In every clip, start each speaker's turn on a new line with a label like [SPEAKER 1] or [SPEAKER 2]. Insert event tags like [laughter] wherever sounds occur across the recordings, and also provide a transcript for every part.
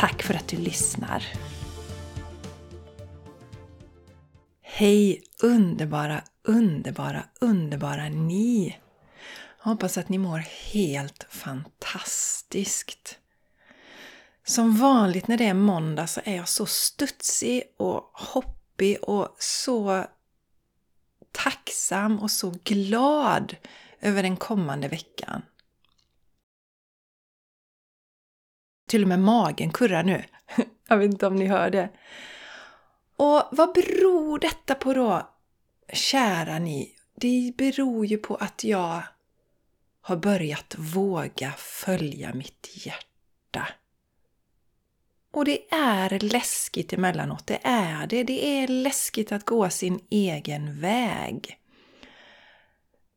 [SPEAKER 1] Tack för att du lyssnar! Hej underbara, underbara, underbara ni! Jag hoppas att ni mår helt fantastiskt. Som vanligt när det är måndag så är jag så studsig och hoppig och så tacksam och så glad över den kommande veckan. Till och med magen kurrar nu. [laughs] Jag vet inte om ni hör det. Och vad beror detta på då, kära ni? Det beror ju på att jag har börjat våga följa mitt hjärta. Och det är läskigt emellanåt, det är det. Det är läskigt att gå sin egen väg.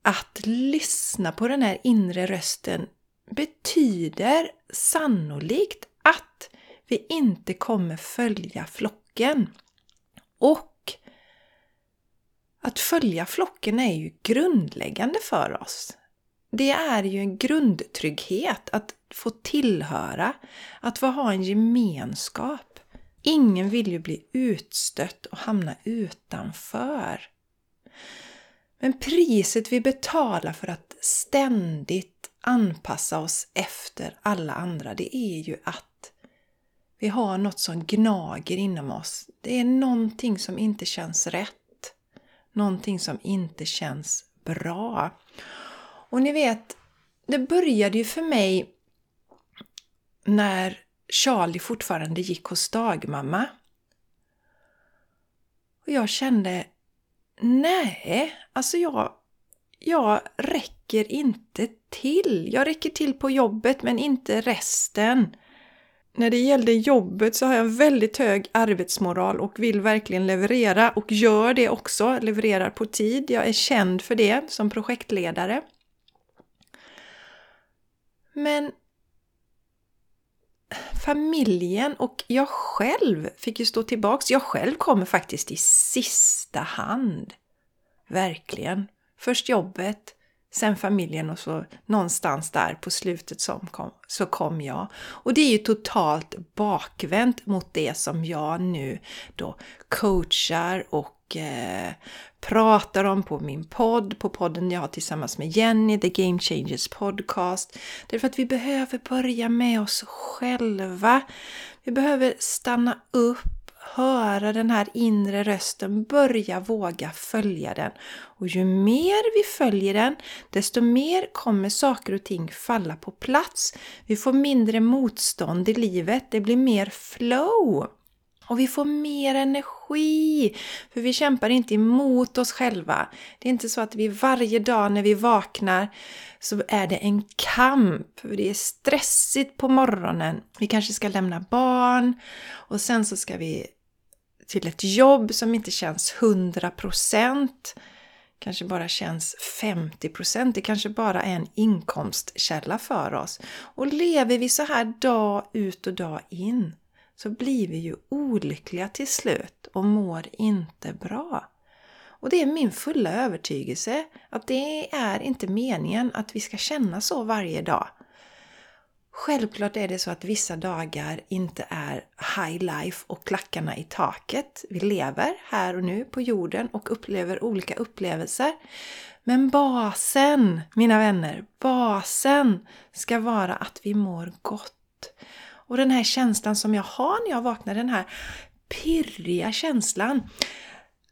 [SPEAKER 1] Att lyssna på den här inre rösten betyder sannolikt att vi inte kommer följa flocken. Och att följa flocken är ju grundläggande för oss. Det är ju en grundtrygghet att få tillhöra, att få ha en gemenskap. Ingen vill ju bli utstött och hamna utanför. Men priset vi betalar för att ständigt anpassa oss efter alla andra, det är ju att vi har något som gnager inom oss. Det är någonting som inte känns rätt. Någonting som inte känns bra. Och ni vet, det började ju för mig när Charlie fortfarande gick hos dagmamma. Och jag kände, nej, alltså jag, jag räcker räcker inte till. Jag räcker till på jobbet men inte resten. När det gällde jobbet så har jag väldigt hög arbetsmoral och vill verkligen leverera och gör det också, levererar på tid. Jag är känd för det som projektledare. Men familjen och jag själv fick ju stå tillbaks. Jag själv kommer faktiskt i sista hand. Verkligen. Först jobbet, sen familjen och så någonstans där på slutet som kom, så kom jag. Och det är ju totalt bakvänt mot det som jag nu då coachar och eh, pratar om på min podd, på podden jag har tillsammans med Jenny, The Game Changers Podcast. Därför att vi behöver börja med oss själva. Vi behöver stanna upp höra den här inre rösten, börja våga följa den. Och ju mer vi följer den, desto mer kommer saker och ting falla på plats. Vi får mindre motstånd i livet, det blir mer flow. Och vi får mer energi, för vi kämpar inte emot oss själva. Det är inte så att vi varje dag när vi vaknar så är det en kamp. Det är stressigt på morgonen. Vi kanske ska lämna barn och sen så ska vi till ett jobb som inte känns 100% kanske bara känns 50%, det kanske bara är en inkomstkälla för oss. Och lever vi så här dag ut och dag in så blir vi ju olyckliga till slut och mår inte bra. Och det är min fulla övertygelse att det är inte meningen att vi ska känna så varje dag. Självklart är det så att vissa dagar inte är high life och klackarna i taket. Vi lever här och nu på jorden och upplever olika upplevelser. Men basen, mina vänner, basen ska vara att vi mår gott. Och den här känslan som jag har när jag vaknar, den här pirriga känslan.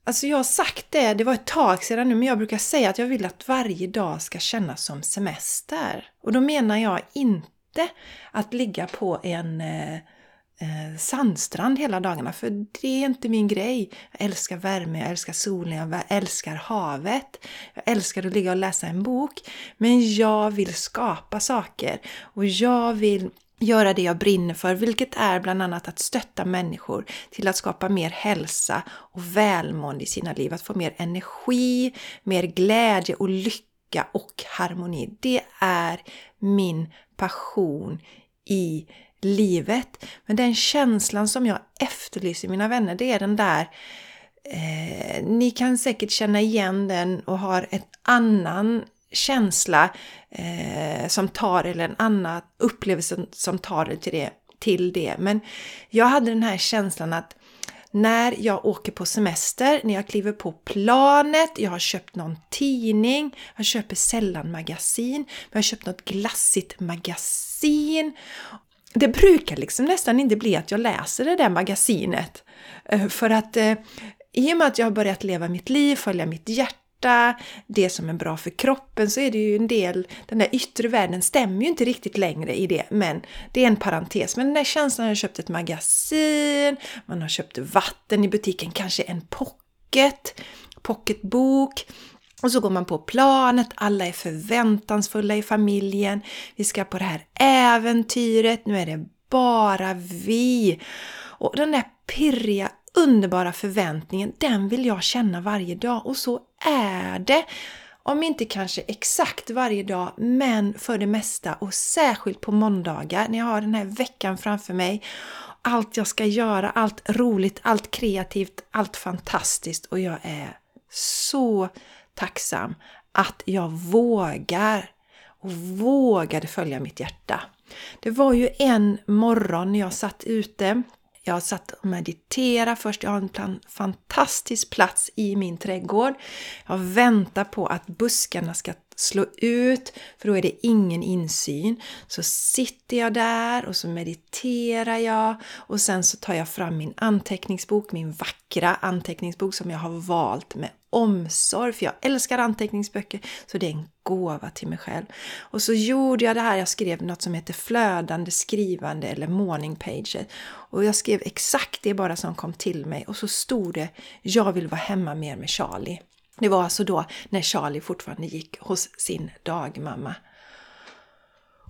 [SPEAKER 1] Alltså jag har sagt det, det var ett tag sedan nu, men jag brukar säga att jag vill att varje dag ska kännas som semester. Och då menar jag inte att ligga på en eh, eh sandstrand hela dagarna, för det är inte min grej. Jag älskar värme, jag älskar solen, jag älskar havet. Jag älskar att ligga och läsa en bok. Men jag vill skapa saker och jag vill göra det jag brinner för, vilket är bland annat att stötta människor till att skapa mer hälsa och välmående i sina liv, att få mer energi, mer glädje och lycka och harmoni. Det är min passion i livet. Men den känslan som jag efterlyser mina vänner, det är den där eh, ni kan säkert känna igen den och har en annan känsla eh, som tar eller en annan upplevelse som tar dig till det, till det. Men jag hade den här känslan att när jag åker på semester, när jag kliver på planet, jag har köpt någon tidning, jag köper sällan magasin, men jag har köpt något glassigt magasin. Det brukar liksom nästan inte bli att jag läser det där magasinet. Eh, för att eh, i och med att jag har börjat leva mitt liv, följa mitt hjärta, det som är bra för kroppen så är det ju en del, den där yttre världen stämmer ju inte riktigt längre i det, men det är en parentes. Men den där känslan, jag har köpt ett magasin, man har köpt vatten i butiken, kanske en pocket, pocketbok, och så går man på planet, alla är förväntansfulla i familjen, vi ska på det här äventyret, nu är det bara vi. Och den där pirriga underbara förväntningen, den vill jag känna varje dag och så är det. Om inte kanske exakt varje dag, men för det mesta och särskilt på måndagar när jag har den här veckan framför mig. Allt jag ska göra, allt roligt, allt kreativt, allt fantastiskt och jag är så tacksam att jag vågar och vågade följa mitt hjärta. Det var ju en morgon när jag satt ute jag satt och mediterade först. Jag har en fantastisk plats i min trädgård. Jag väntar på att buskarna ska slå ut, för då är det ingen insyn. Så sitter jag där och så mediterar jag och sen så tar jag fram min anteckningsbok, min vackra anteckningsbok som jag har valt med omsorg, för jag älskar anteckningsböcker, så det är en gåva till mig själv. Och så gjorde jag det här, jag skrev något som heter flödande skrivande eller morning pages. Och jag skrev exakt det bara som kom till mig och så stod det Jag vill vara hemma mer med Charlie. Det var alltså då när Charlie fortfarande gick hos sin dagmamma.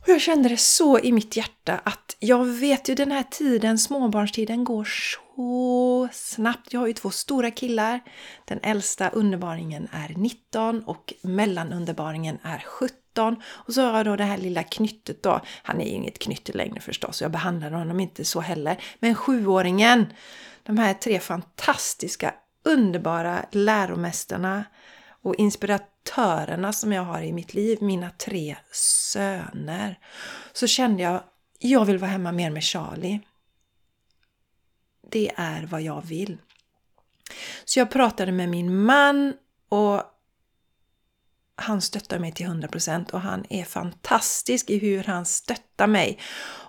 [SPEAKER 1] Och jag kände det så i mitt hjärta att jag vet ju den här tiden, småbarnstiden, går så snabbt. Jag har ju två stora killar. Den äldsta underbaringen är 19 och mellanunderbaringen är 17. Och så har jag då det här lilla knyttet då. Han är ju inget knytte längre förstås, jag behandlar honom inte så heller. Men sjuåringen, de här tre fantastiska underbara läromästarna och inspiratörerna som jag har i mitt liv, mina tre söner, så kände jag jag vill vara hemma mer med Charlie. Det är vad jag vill. Så jag pratade med min man och han stöttar mig till 100% och han är fantastisk i hur han stöttar mig.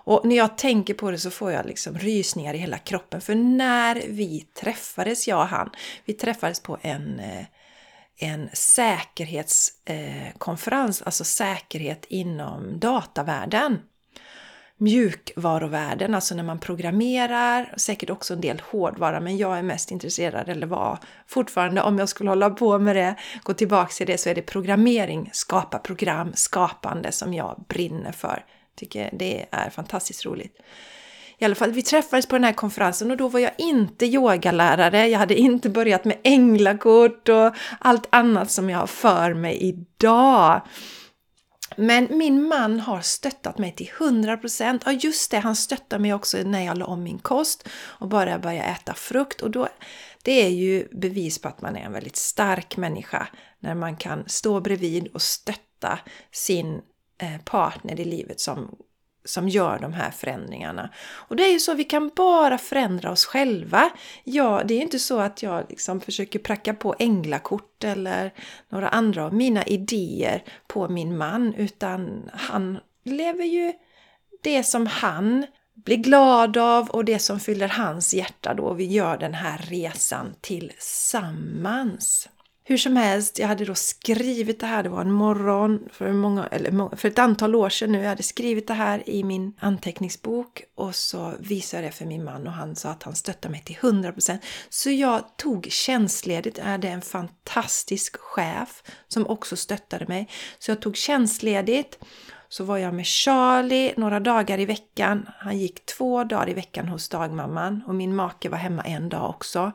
[SPEAKER 1] Och när jag tänker på det så får jag liksom rysningar i hela kroppen. För när vi träffades, jag och han, vi träffades på en, eh, en säkerhetskonferens, eh, alltså säkerhet inom datavärlden mjukvaruvärlden, alltså när man programmerar, säkert också en del hårdvara, men jag är mest intresserad, eller var fortfarande, om jag skulle hålla på med det, gå tillbaks till det, så är det programmering, skapa program, skapande som jag brinner för. Tycker det är fantastiskt roligt. I alla fall, vi träffades på den här konferensen och då var jag inte yogalärare, jag hade inte börjat med änglakort och allt annat som jag har för mig idag. Men min man har stöttat mig till 100%. Ja, just det, han stöttade mig också när jag la om min kost och bara började äta frukt. Och då, det är ju bevis på att man är en väldigt stark människa när man kan stå bredvid och stötta sin eh, partner i livet som som gör de här förändringarna. Och det är ju så, vi kan bara förändra oss själva. Ja, det är inte så att jag liksom försöker pracka på änglakort eller några andra av mina idéer på min man, utan han lever ju det som han blir glad av och det som fyller hans hjärta då vi gör den här resan tillsammans hur som helst, jag hade då skrivit det här, det var en morgon för, många, eller för ett antal år sedan nu. Jag hade skrivit det här i min anteckningsbok och så visade jag det för min man och han sa att han stöttade mig till 100%. Så jag tog tjänstledigt, jag hade en fantastisk chef som också stöttade mig. Så jag tog tjänstledigt så var jag med Charlie några dagar i veckan. Han gick två dagar i veckan hos dagmamman och min make var hemma en dag också.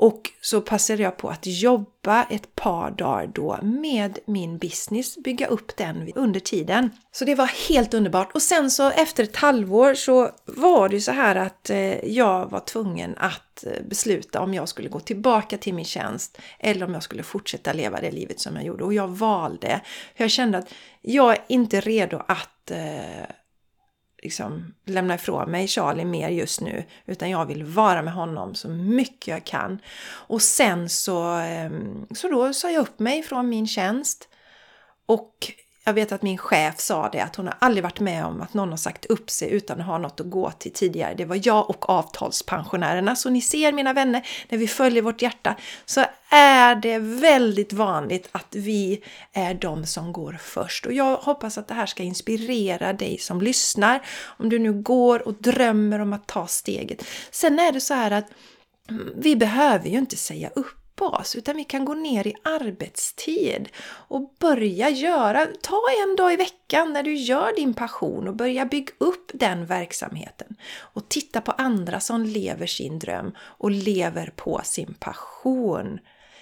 [SPEAKER 1] Och så passade jag på att jobba ett par dagar då med min business, bygga upp den under tiden. Så det var helt underbart. Och sen så efter ett halvår så var det ju så här att eh, jag var tvungen att eh, besluta om jag skulle gå tillbaka till min tjänst eller om jag skulle fortsätta leva det livet som jag gjorde. Och jag valde. Jag kände att jag är inte redo att eh, liksom lämna ifrån mig Charlie mer just nu utan jag vill vara med honom så mycket jag kan. Och sen så, ehm, så då sa jag upp mig från min tjänst och jag vet att min chef sa det att hon har aldrig varit med om att någon har sagt upp sig utan att ha något att gå till tidigare. Det var jag och avtalspensionärerna. Så ni ser mina vänner, när vi följer vårt hjärta så är det väldigt vanligt att vi är de som går först. Och jag hoppas att det här ska inspirera dig som lyssnar. Om du nu går och drömmer om att ta steget. Sen är det så här att mm, vi behöver ju inte säga upp oss utan vi kan gå ner i arbetstid och börja göra, ta en dag i veckan när du gör din passion och börja bygga upp den verksamheten. Och titta på andra som lever sin dröm och lever på sin passion.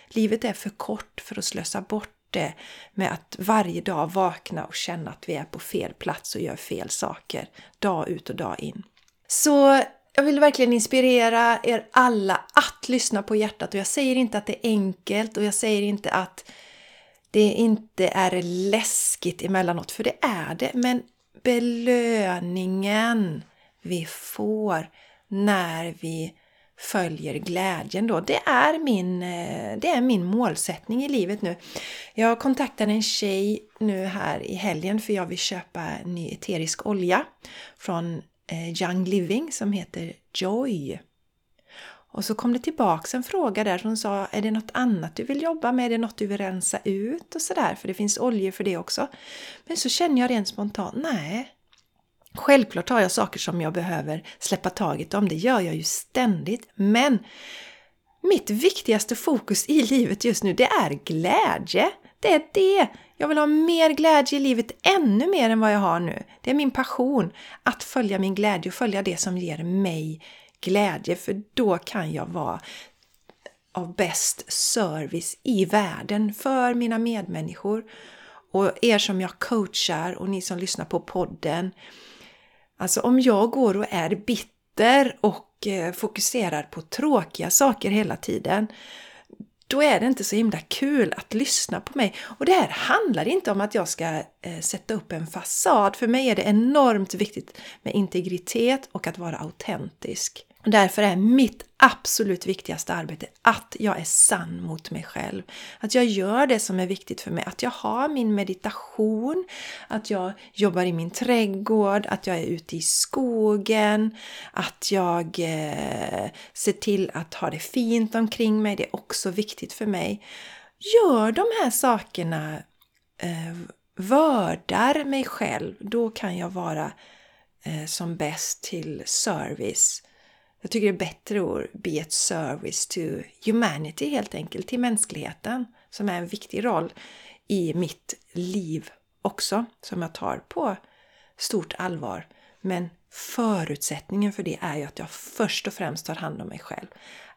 [SPEAKER 1] Livet är för kort för att slösa bort det med att varje dag vakna och känna att vi är på fel plats och gör fel saker dag ut och dag in. Så jag vill verkligen inspirera er alla att lyssna på hjärtat och jag säger inte att det är enkelt och jag säger inte att det inte är läskigt emellanåt, för det är det. Men belöningen vi får när vi följer glädjen då. Det är min, eh, det är min målsättning i livet nu. Jag kontaktade en tjej nu här i helgen för jag vill köpa ny eterisk olja från Eh, Young Living som heter Joy. Och så kom det tillbaks en fråga där som sa, är det något annat du vill jobba med? Är det något du vill rensa ut? Och sådär, för det finns oljor för det också. Men så känner jag rent spontant, nej. Självklart har jag saker som jag behöver släppa taget om, det gör jag ju ständigt. Men mitt viktigaste fokus i livet just nu, det är glädje. Det är det! Jag vill ha mer glädje i livet, ännu mer än vad jag har nu. Det är min passion att följa min glädje och följa det som ger mig glädje, för då kan jag vara av bäst service i världen för mina medmänniskor. Och er som jag coachar och ni som lyssnar på podden. Alltså om jag går och är bitter och eh, fokuserar på tråkiga saker hela tiden då är det inte så himla kul att lyssna på mig. Och det här handlar inte om att jag ska eh, sätta upp en fasad. För mig är det enormt viktigt med integritet och att vara autentisk. Därför är mitt absolut viktigaste arbete att jag är sann mot mig själv. Att jag gör det som är viktigt för mig. Att jag har min meditation, att jag jobbar i min trädgård, att jag är ute i skogen, att jag eh, ser till att ha det fint omkring mig. Det är också viktigt för mig. Gör de här sakerna, eh, vördar mig själv, då kan jag vara eh, som bäst till service jag tycker det är bättre att be ett service to humanity helt enkelt, till mänskligheten som är en viktig roll i mitt liv också, som jag tar på stort allvar. Men förutsättningen för det är ju att jag först och främst tar hand om mig själv.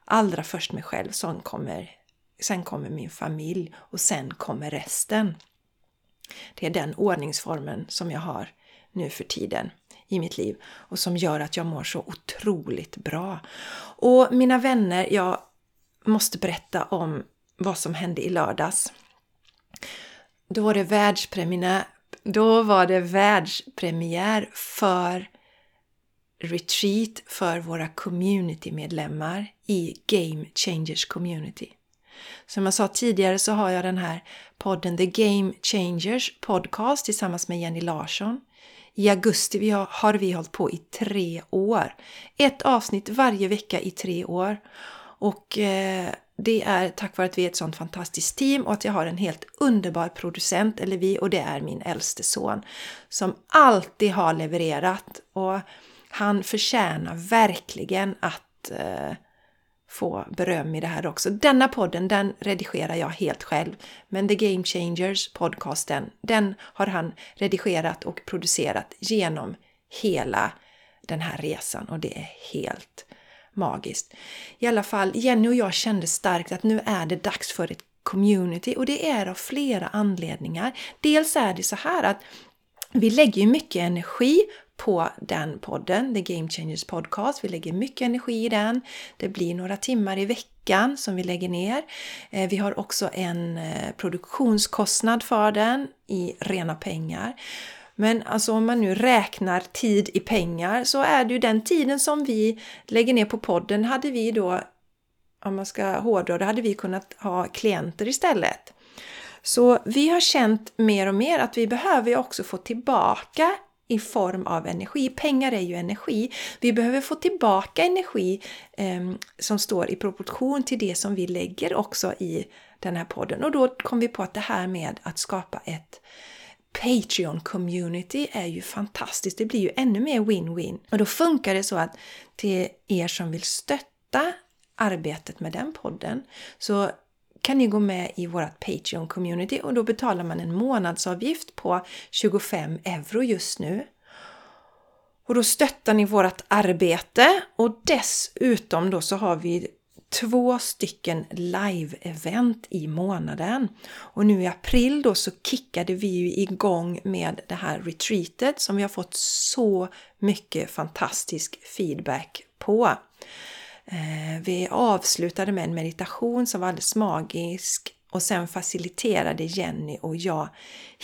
[SPEAKER 1] Allra först mig själv, sen kommer, sen kommer min familj och sen kommer resten. Det är den ordningsformen som jag har nu för tiden i mitt liv och som gör att jag mår så otroligt bra. Och mina vänner, jag måste berätta om vad som hände i lördags. Då var det världspremiär, då var det världspremiär för retreat för våra communitymedlemmar i Game Changers Community. Som jag sa tidigare så har jag den här podden The Game Changers Podcast tillsammans med Jenny Larsson. I augusti vi har, har vi hållit på i tre år. Ett avsnitt varje vecka i tre år. Och eh, det är tack vare att vi är ett sånt fantastiskt team och att jag har en helt underbar producent, eller vi, och det är min äldste son. Som alltid har levererat och han förtjänar verkligen att eh, få beröm i det här också. Denna podden, den redigerar jag helt själv. Men The Game Changers podcasten, den har han redigerat och producerat genom hela den här resan och det är helt magiskt. I alla fall, Jenny och jag kände starkt att nu är det dags för ett community och det är av flera anledningar. Dels är det så här att vi lägger ju mycket energi på den podden, The Game Changers Podcast. Vi lägger mycket energi i den. Det blir några timmar i veckan som vi lägger ner. Eh, vi har också en eh, produktionskostnad för den i rena pengar. Men alltså om man nu räknar tid i pengar så är det ju den tiden som vi lägger ner på podden hade vi då, om man ska hårdra det, hade vi kunnat ha klienter istället. Så vi har känt mer och mer att vi behöver också få tillbaka i form av energi. Pengar är ju energi. Vi behöver få tillbaka energi eh, som står i proportion till det som vi lägger också i den här podden. Och då kom vi på att det här med att skapa ett Patreon-community är ju fantastiskt. Det blir ju ännu mer win-win. Och då funkar det så att till er som vill stötta arbetet med den podden så kan ni gå med i vårt Patreon-community och då betalar man en månadsavgift på 25 euro just nu. Och då stöttar ni vårt arbete och dessutom då så har vi två stycken live-event i månaden. Och nu i april då så kickade vi ju igång med det här retreatet som vi har fått så mycket fantastisk feedback på. Eh, vi avslutade med en meditation som var alldeles magisk och sen faciliterade Jenny och jag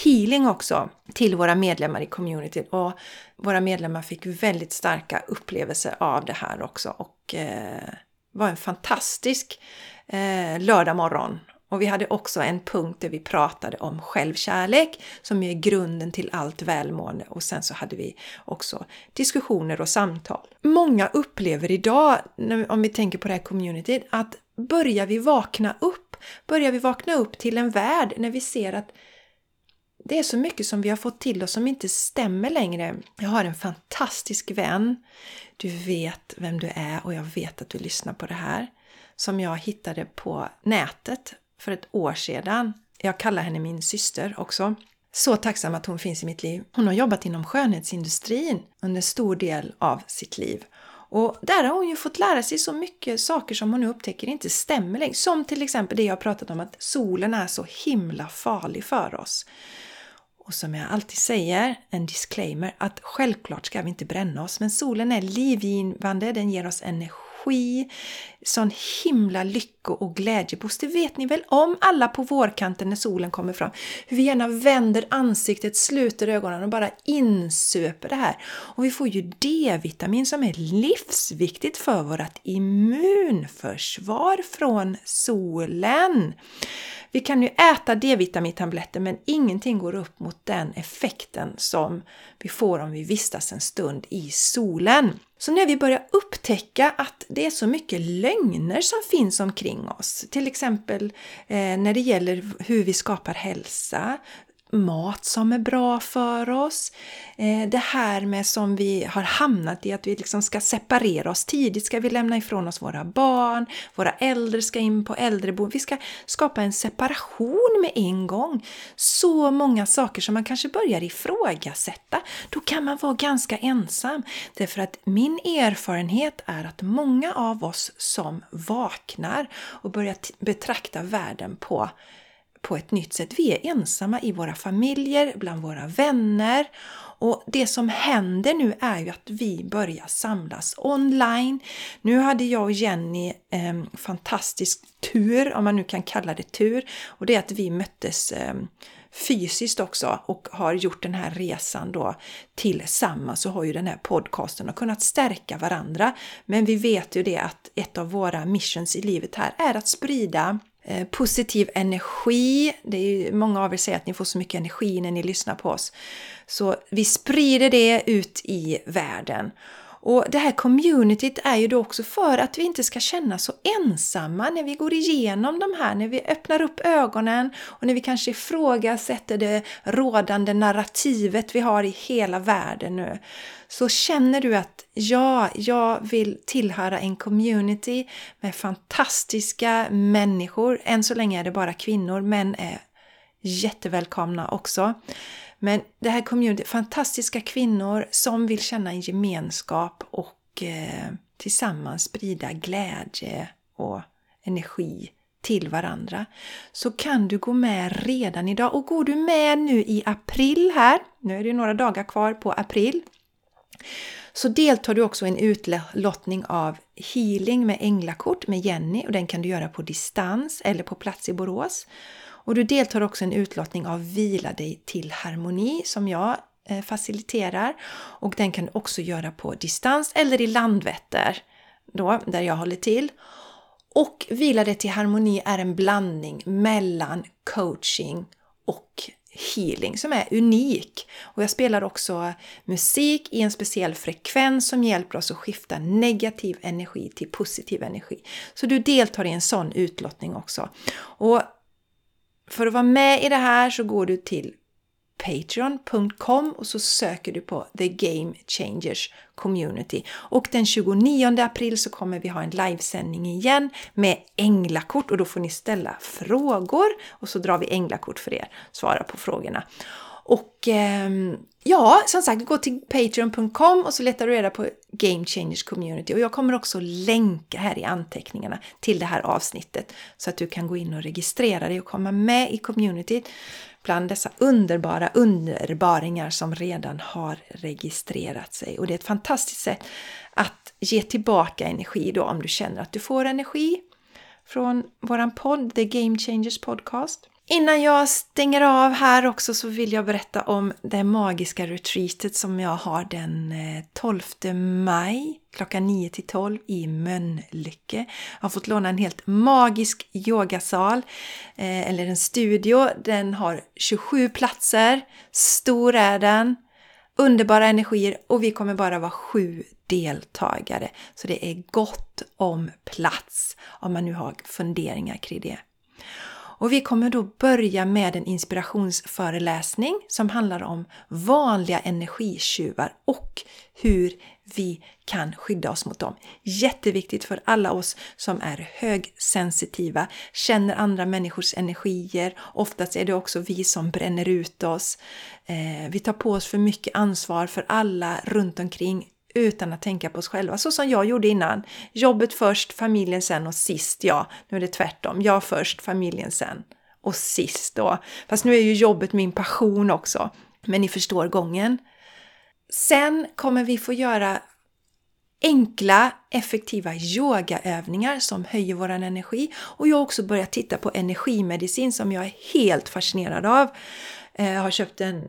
[SPEAKER 1] healing också till våra medlemmar i communityt. Och våra medlemmar fick väldigt starka upplevelser av det här också och eh, var en fantastisk eh, lördag morgon. Och vi hade också en punkt där vi pratade om självkärlek som är grunden till allt välmående och sen så hade vi också diskussioner och samtal. Många upplever idag, om vi tänker på det här communityt, att börjar vi vakna upp, börjar vi vakna upp till en värld när vi ser att det är så mycket som vi har fått till oss som inte stämmer längre. Jag har en fantastisk vän. Du vet vem du är och jag vet att du lyssnar på det här. Som jag hittade på nätet för ett år sedan. Jag kallar henne min syster också. Så tacksam att hon finns i mitt liv. Hon har jobbat inom skönhetsindustrin under stor del av sitt liv. Och där har hon ju fått lära sig så mycket saker som hon nu upptäcker inte stämmer längre. Som till exempel det jag pratat om att solen är så himla farlig för oss. Och som jag alltid säger, en disclaimer, att självklart ska vi inte bränna oss, men solen är livgivande, den ger oss energi, sån himla lycko och glädjeboost. Det vet ni väl om alla på vårkanten när solen kommer fram. Hur vi gärna vänder ansiktet, sluter ögonen och bara insöper det här. Och vi får ju D-vitamin som är livsviktigt för vårt immunförsvar från solen. Vi kan ju äta D-vitamintabletter men ingenting går upp mot den effekten som vi får om vi vistas en stund i solen. Så när vi börjar upptäcka att det är så mycket lögner som finns omkring oss, till exempel eh, när det gäller hur vi skapar hälsa, mat som är bra för oss. Eh, det här med som vi har hamnat i att vi liksom ska separera oss tidigt, ska vi lämna ifrån oss våra barn, våra äldre ska in på äldreboende. Vi ska skapa en separation med en gång. Så många saker som man kanske börjar ifrågasätta. Då kan man vara ganska ensam. Därför att min erfarenhet är att många av oss som vaknar och börjar betrakta världen på på ett nytt sätt. Vi är ensamma i våra familjer, bland våra vänner och det som händer nu är ju att vi börjar samlas online. Nu hade jag och Jenny en eh, fantastisk tur, om man nu kan kalla det tur, och det är att vi möttes eh, fysiskt också och har gjort den här resan då tillsammans så har ju den här podcasten och kunnat stärka varandra. Men vi vet ju det att ett av våra missions i livet här är att sprida Eh, positiv energi. Det är ju, många av er säger att ni får så mycket energi när ni lyssnar på oss. Så vi sprider det ut i världen. Och det här communityt är ju då också för att vi inte ska känna så ensamma när vi går igenom de här, när vi öppnar upp ögonen och när vi kanske ifrågasätter det rådande narrativet vi har i hela världen nu. Så känner du att ja, jag vill tillhöra en community med fantastiska människor. Än så länge är det bara kvinnor, män är jättevälkomna också. Men det här community, fantastiska kvinnor som vill känna en gemenskap och eh, tillsammans sprida glädje och energi till varandra. Så kan du gå med redan idag. Och går du med nu i april här, nu är det några dagar kvar på april, så deltar du också i en utlottning av healing med änglakort med Jenny och den kan du göra på distans eller på plats i Borås. Och du deltar också i en utlottning av Vila dig till harmoni som jag eh, faciliterar. Och den kan du också göra på distans eller i Landvetter, då, där jag håller till. Och Vila dig till harmoni är en blandning mellan coaching och healing som är unik. Och jag spelar också musik i en speciell frekvens som hjälper oss att skifta negativ energi till positiv energi. Så du deltar i en sån utlottning också. Och för att vara med i det här så går du till Patreon.com och så söker du på The Game Changers Community. Och den 29 april så kommer vi ha en livesändning igen med änglakort och då får ni ställa frågor och så drar vi änglakort för er, svara på frågorna. Och eh, ja, som sagt, gå till Patreon.com och så letar du reda på Game Changers Community. Och jag kommer också länka här i anteckningarna till det här avsnittet så att du kan gå in och registrera dig och komma med i communityt bland dessa underbara underbaringar som redan har registrerat sig. Och det är ett fantastiskt sätt att ge tillbaka energi då om du känner att du får energi från våran podd, The Game Changers Podcast. Innan jag stänger av här också så vill jag berätta om det magiska retreatet som jag har den eh, 12 maj klockan 9 till 12 i Mönlycke. Jag har fått låna en helt magisk yogasal, eh, eller en studio. Den har 27 platser, stor är den, underbara energier och vi kommer bara vara sju deltagare. Så det är gott om plats om man nu har funderingar kring det. Och vi kommer då börja med en inspirationsföreläsning som handlar om vanliga energitjuvar och hur vi kan skydda oss mot dem. Jätteviktigt för alla oss som är högsensitiva, känner andra människors energier. Oftast är det också vi som bränner ut oss. Eh, vi tar på oss för mycket ansvar för alla runt omkring utan att tänka på oss själva, så som jag gjorde innan. Jobbet först, familjen sen och sist, ja. Nu är det tvärtom. Jag först, familjen sen och sist då. Fast nu är ju jobbet min passion också. Men ni förstår gången. Sen kommer vi få göra enkla, effektiva yogaövningar som höjer vår energi. Och jag har också börjat titta på energimedicin som jag är helt fascinerad av. Jag har köpt en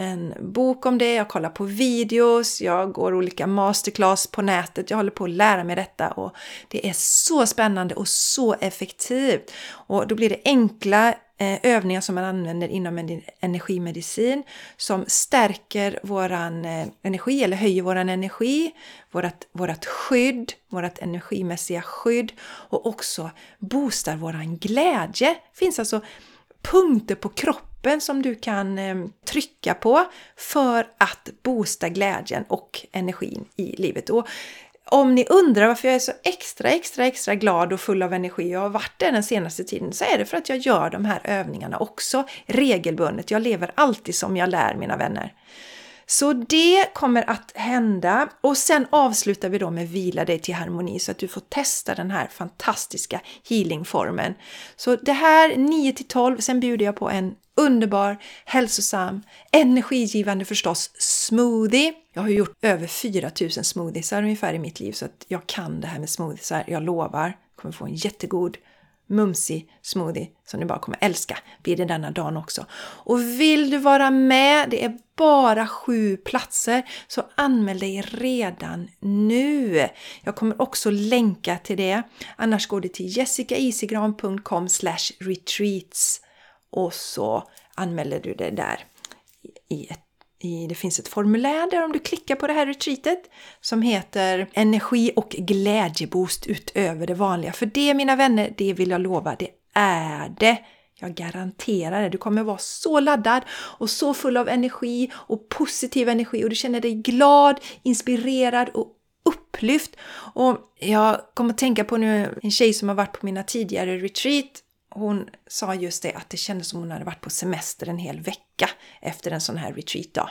[SPEAKER 1] en bok om det, jag kollar på videos, jag går olika masterclass på nätet, jag håller på att lära mig detta och det är så spännande och så effektivt. Och då blir det enkla eh, övningar som man använder inom energimedicin som stärker våran eh, energi eller höjer våran energi, vårat, vårat skydd, vårat energimässiga skydd och också boostar våran glädje. Det finns alltså punkter på kroppen knappen som du kan eh, trycka på för att boosta glädjen och energin i livet. Och om ni undrar varför jag är så extra, extra, extra glad och full av energi och har varit det den senaste tiden så är det för att jag gör de här övningarna också regelbundet. Jag lever alltid som jag lär mina vänner. Så det kommer att hända och sen avslutar vi då med vila dig till harmoni så att du får testa den här fantastiska healingformen. Så det här 9 till 12, sen bjuder jag på en underbar, hälsosam, energigivande förstås smoothie. Jag har gjort över 4000 smoothiesar ungefär i mitt liv så att jag kan det här med smoothiesar. Jag lovar, Du kommer få en jättegod mumsig smoothie som ni bara kommer älska Blir det denna dagen också. Och vill du vara med, det är bara sju platser, så anmäl dig redan nu. Jag kommer också länka till det. Annars går du till jessicaisigran.com retreats och så anmäler du dig där i, ett, i, det finns ett formulär där om du klickar på det här retreatet som heter Energi och glädjeboost utöver det vanliga. För det mina vänner, det vill jag lova, det är det. Jag garanterar det. Du kommer vara så laddad och så full av energi och positiv energi och du känner dig glad, inspirerad och upplyft. Och jag kommer att tänka på nu en tjej som har varit på mina tidigare retreat. Hon sa just det att det kändes som hon hade varit på semester en hel vecka efter en sån här retreat-dag.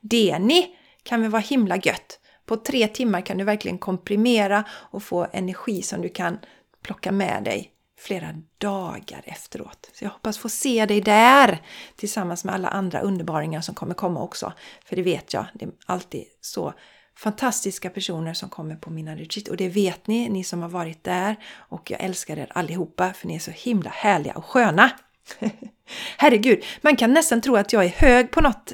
[SPEAKER 1] Det ni kan väl vara himla gött! På tre timmar kan du verkligen komprimera och få energi som du kan plocka med dig flera dagar efteråt. Så jag hoppas få se dig där tillsammans med alla andra underbaringar som kommer komma också. För det vet jag, det är alltid så fantastiska personer som kommer på mina retreat och det vet ni, ni som har varit där och jag älskar er allihopa för ni är så himla härliga och sköna. [laughs] Herregud, man kan nästan tro att jag är hög på något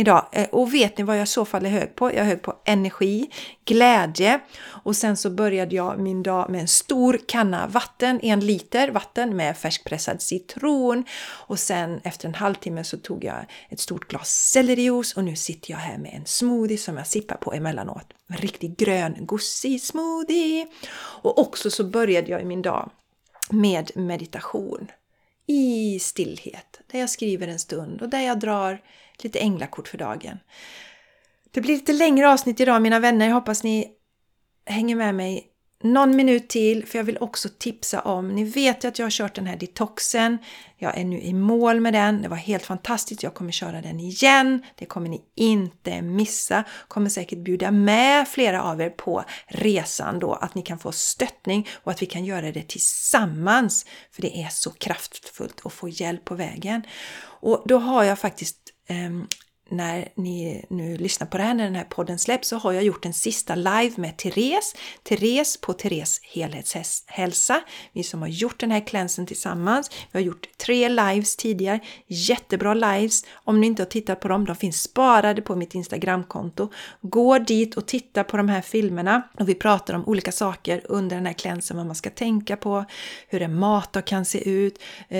[SPEAKER 1] idag. Eh, och vet ni vad jag i så fall är hög på? Jag är hög på energi, glädje och sen så började jag min dag med en stor kanna vatten, en liter vatten med färskpressad citron och sen efter en halvtimme så tog jag ett stort glas sellerijuice och nu sitter jag här med en smoothie som jag sippar på emellanåt. En riktigt grön gosig smoothie! Och också så började jag min dag med meditation i stillhet, där jag skriver en stund och där jag drar lite änglakort för dagen. Det blir lite längre avsnitt idag mina vänner. Jag hoppas ni hänger med mig någon minut till för jag vill också tipsa om, ni vet ju att jag har kört den här detoxen. Jag är nu i mål med den. Det var helt fantastiskt. Jag kommer köra den igen. Det kommer ni inte missa. Kommer säkert bjuda med flera av er på resan då, att ni kan få stöttning och att vi kan göra det tillsammans. För det är så kraftfullt att få hjälp på vägen. Och då har jag faktiskt um, när ni nu lyssnar på det här, när den här podden släpps, så har jag gjort en sista live med Therese. Therese på Therese helhetshälsa. Vi som har gjort den här klänsen tillsammans. Vi har gjort tre lives tidigare. Jättebra lives. Om ni inte har tittat på dem, de finns sparade på mitt Instagramkonto. Gå dit och titta på de här filmerna. Och vi pratar om olika saker under den här klänsen, vad man ska tänka på, hur en matdag kan se ut, eh,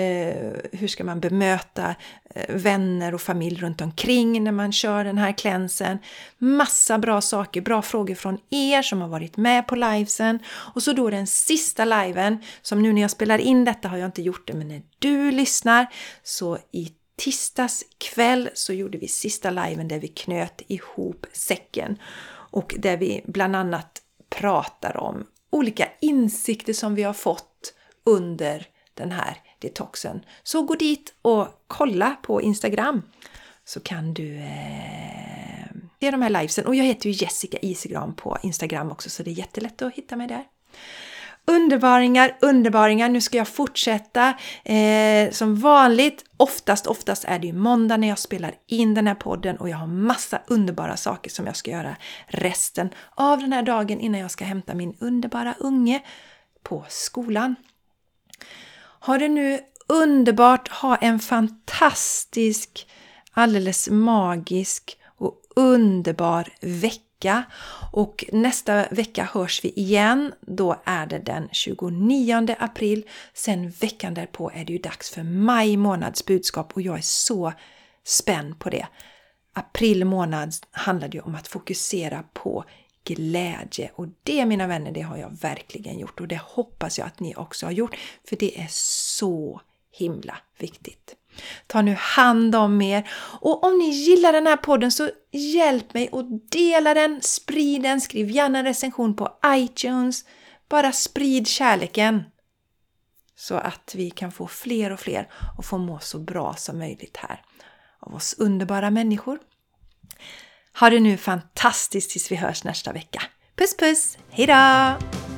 [SPEAKER 1] hur ska man bemöta eh, vänner och familj runt omkring när man kör den här klänsen. Massa bra saker, bra frågor från er som har varit med på livesen. Och så då den sista liven, som nu när jag spelar in detta har jag inte gjort det, men när du lyssnar så i tisdags kväll så gjorde vi sista liven där vi knöt ihop säcken och där vi bland annat pratar om olika insikter som vi har fått under den här detoxen. Så gå dit och kolla på Instagram så kan du eh, se de här livesen. Och jag heter ju Jessica Isegran på Instagram också så det är jättelätt att hitta mig där. Underbaringar, underbaringar, nu ska jag fortsätta eh, som vanligt. Oftast, oftast är det ju måndag när jag spelar in den här podden och jag har massa underbara saker som jag ska göra resten av den här dagen innan jag ska hämta min underbara unge på skolan. Ha det nu underbart, ha en fantastisk alldeles magisk och underbar vecka. Och nästa vecka hörs vi igen. Då är det den 29 april. Sen veckan därpå är det ju dags för maj månads budskap och jag är så spänd på det. April månad handlade ju om att fokusera på glädje och det mina vänner, det har jag verkligen gjort och det hoppas jag att ni också har gjort för det är så himla viktigt. Ta nu hand om er och om ni gillar den här podden så hjälp mig att dela den, sprid den, skriv gärna en recension på iTunes. Bara sprid kärleken så att vi kan få fler och fler att få må så bra som möjligt här av oss underbara människor. Ha det nu fantastiskt tills vi hörs nästa vecka. Puss puss! Hejdå!